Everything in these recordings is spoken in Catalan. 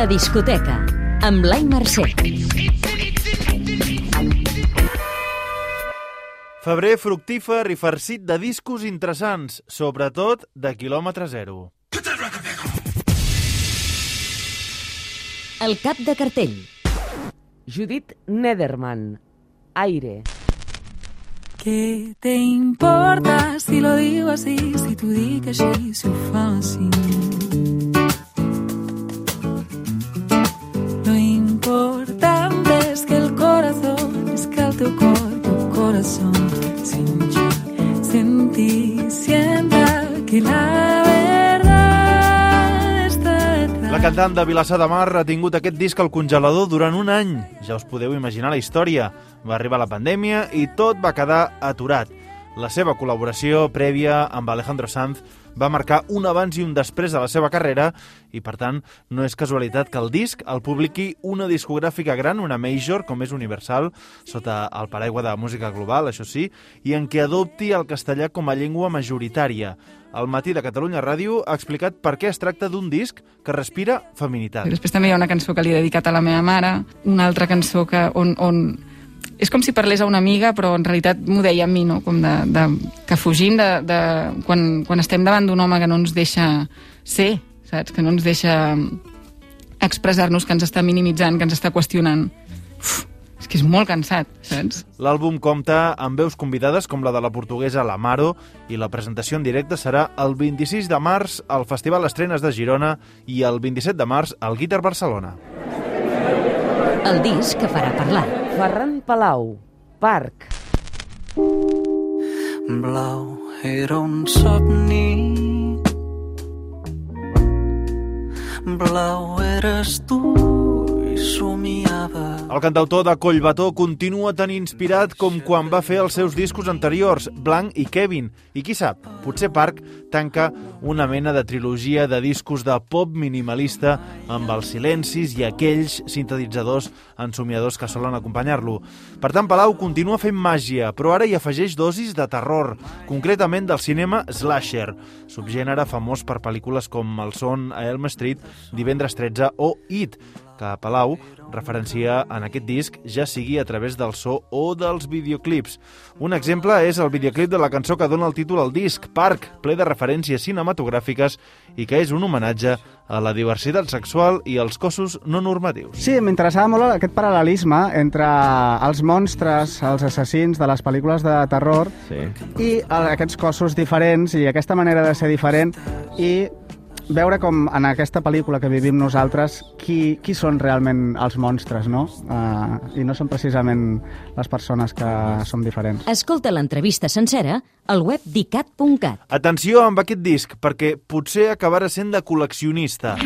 La discoteca, amb Blai Mercè. Febrer fructífer i farcit de discos interessants, sobretot de quilòmetre zero. El cap de cartell. Judith Nederman. Aire. ¿Qué te importa si lo digo así? Si tú di que així, si ho fa així. La cantant de Vilassar de Mar ha tingut aquest disc al congelador durant un any. Ja us podeu imaginar la història. Va arribar la pandèmia i tot va quedar aturat. La seva col·laboració prèvia amb Alejandro Sanz va marcar un abans i un després de la seva carrera i, per tant, no és casualitat que el disc el publiqui una discogràfica gran, una major, com és Universal, sota el paraigua de música global, això sí, i en què adopti el castellà com a llengua majoritària. El matí de Catalunya Ràdio ha explicat per què es tracta d'un disc que respira feminitat. Després també hi ha una cançó que li he dedicat a la meva mare, una altra cançó que, on, on és com si parlés a una amiga, però en realitat m'ho deia a mi, no? com de, de, que fugim de, de, quan, quan estem davant d'un home que no ens deixa ser, saps? que no ens deixa expressar-nos, que ens està minimitzant, que ens està qüestionant. Uf, que és molt cansat, saps? L'àlbum compta amb veus convidades com la de la portuguesa Lamaro i la presentació en directe serà el 26 de març al Festival Estrenes de Girona i el 27 de març al Guitar Barcelona. El disc que farà parlar. Ferran Palau. Parc. Blau era un somni Blau eres tu somiava El cantautor de Collbató continua tan inspirat com quan va fer els seus discos anteriors, Blanc i Kevin. I qui sap, potser Park tanca una mena de trilogia de discos de pop minimalista amb els silencis i aquells sintetitzadors ensomiadors que solen acompanyar-lo. Per tant, Palau continua fent màgia, però ara hi afegeix dosis de terror, concretament del cinema slasher, subgènere famós per pel·lícules com El son a Elm Street, Divendres 13 o It, que Palau referencia en aquest disc, ja sigui a través del so o dels videoclips. Un exemple és el videoclip de la cançó que dona el títol al disc, Park, ple de referències cinematogràfiques i que és un homenatge a la diversitat sexual i als cossos no normatius. Sí, m'interessava molt aquest paral·lelisme entre els monstres, els assassins de les pel·lícules de terror Sí. i el- aquests cossos diferents i aquesta manera de ser diferent i veure com en aquesta pel·lícula que vivim nosaltres qui, qui són realment els monstres, no? Uh, I no són precisament les persones que som diferents. Escolta l'entrevista sencera al web dicat.cat. Atenció amb aquest disc, perquè potser acabarà sent de col·leccionista.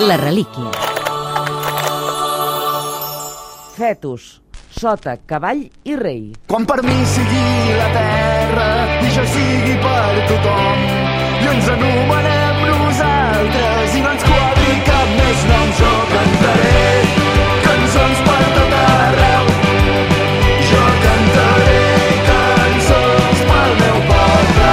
La relíquia. Fetus. Sota, cavall i rei. Quan per mi sigui la terra i jo sigui per ens anomenem nosaltres i no ens quadri cap més nom jo cantaré cançons per tot arreu jo cantaré cançons pel meu poble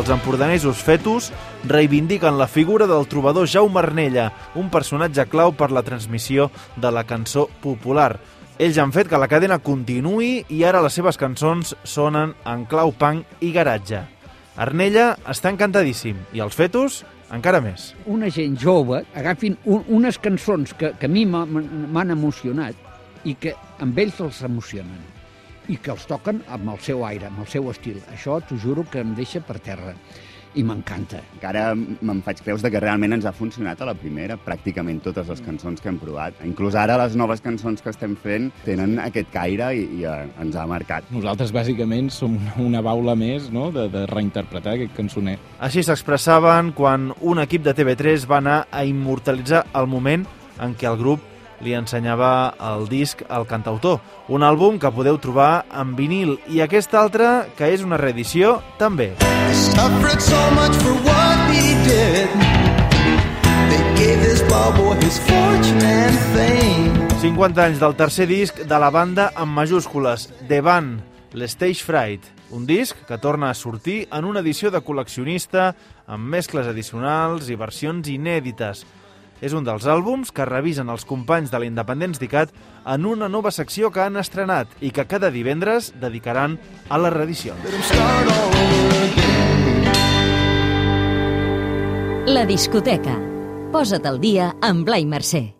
Els empordanesos fetus reivindiquen la figura del trobador Jaume Arnella, un personatge clau per la transmissió de la cançó popular. Ells han fet que la cadena continuï i ara les seves cançons sonen en clau punk i garatge. Arnella està encantadíssim i els fetus encara més. una gent jove agafin un, unes cançons que, que a mi m'ha- m'han emocionat i que amb ells els emocionen i que els toquen amb el seu aire, amb el seu estil. Això t'ho juro que em deixa per terra i m'encanta. Encara me'n faig creus de que realment ens ha funcionat a la primera, pràcticament totes les cançons que hem provat. Inclús ara les noves cançons que estem fent tenen aquest caire i, i eh, ens ha marcat. Nosaltres, bàsicament, som una, una baula més no? de, de reinterpretar aquest cançoner. Així s'expressaven quan un equip de TV3 va anar a immortalitzar el moment en què el grup li ensenyava el disc al cantautor. Un àlbum que podeu trobar en vinil i aquest altre, que és una reedició, també. so much for what he did they gave this his fortune and fame 50 anys del tercer disc de la banda amb majúscules, The Band, l'Stage Fright, un disc que torna a sortir en una edició de col·leccionista amb mescles addicionals i versions inèdites. És un dels àlbums que revisen els companys de l'Independents d'ICAT en una nova secció que han estrenat i que cada divendres dedicaran a les reedicions. La discoteca. Posa't al dia amb Blai Mercè.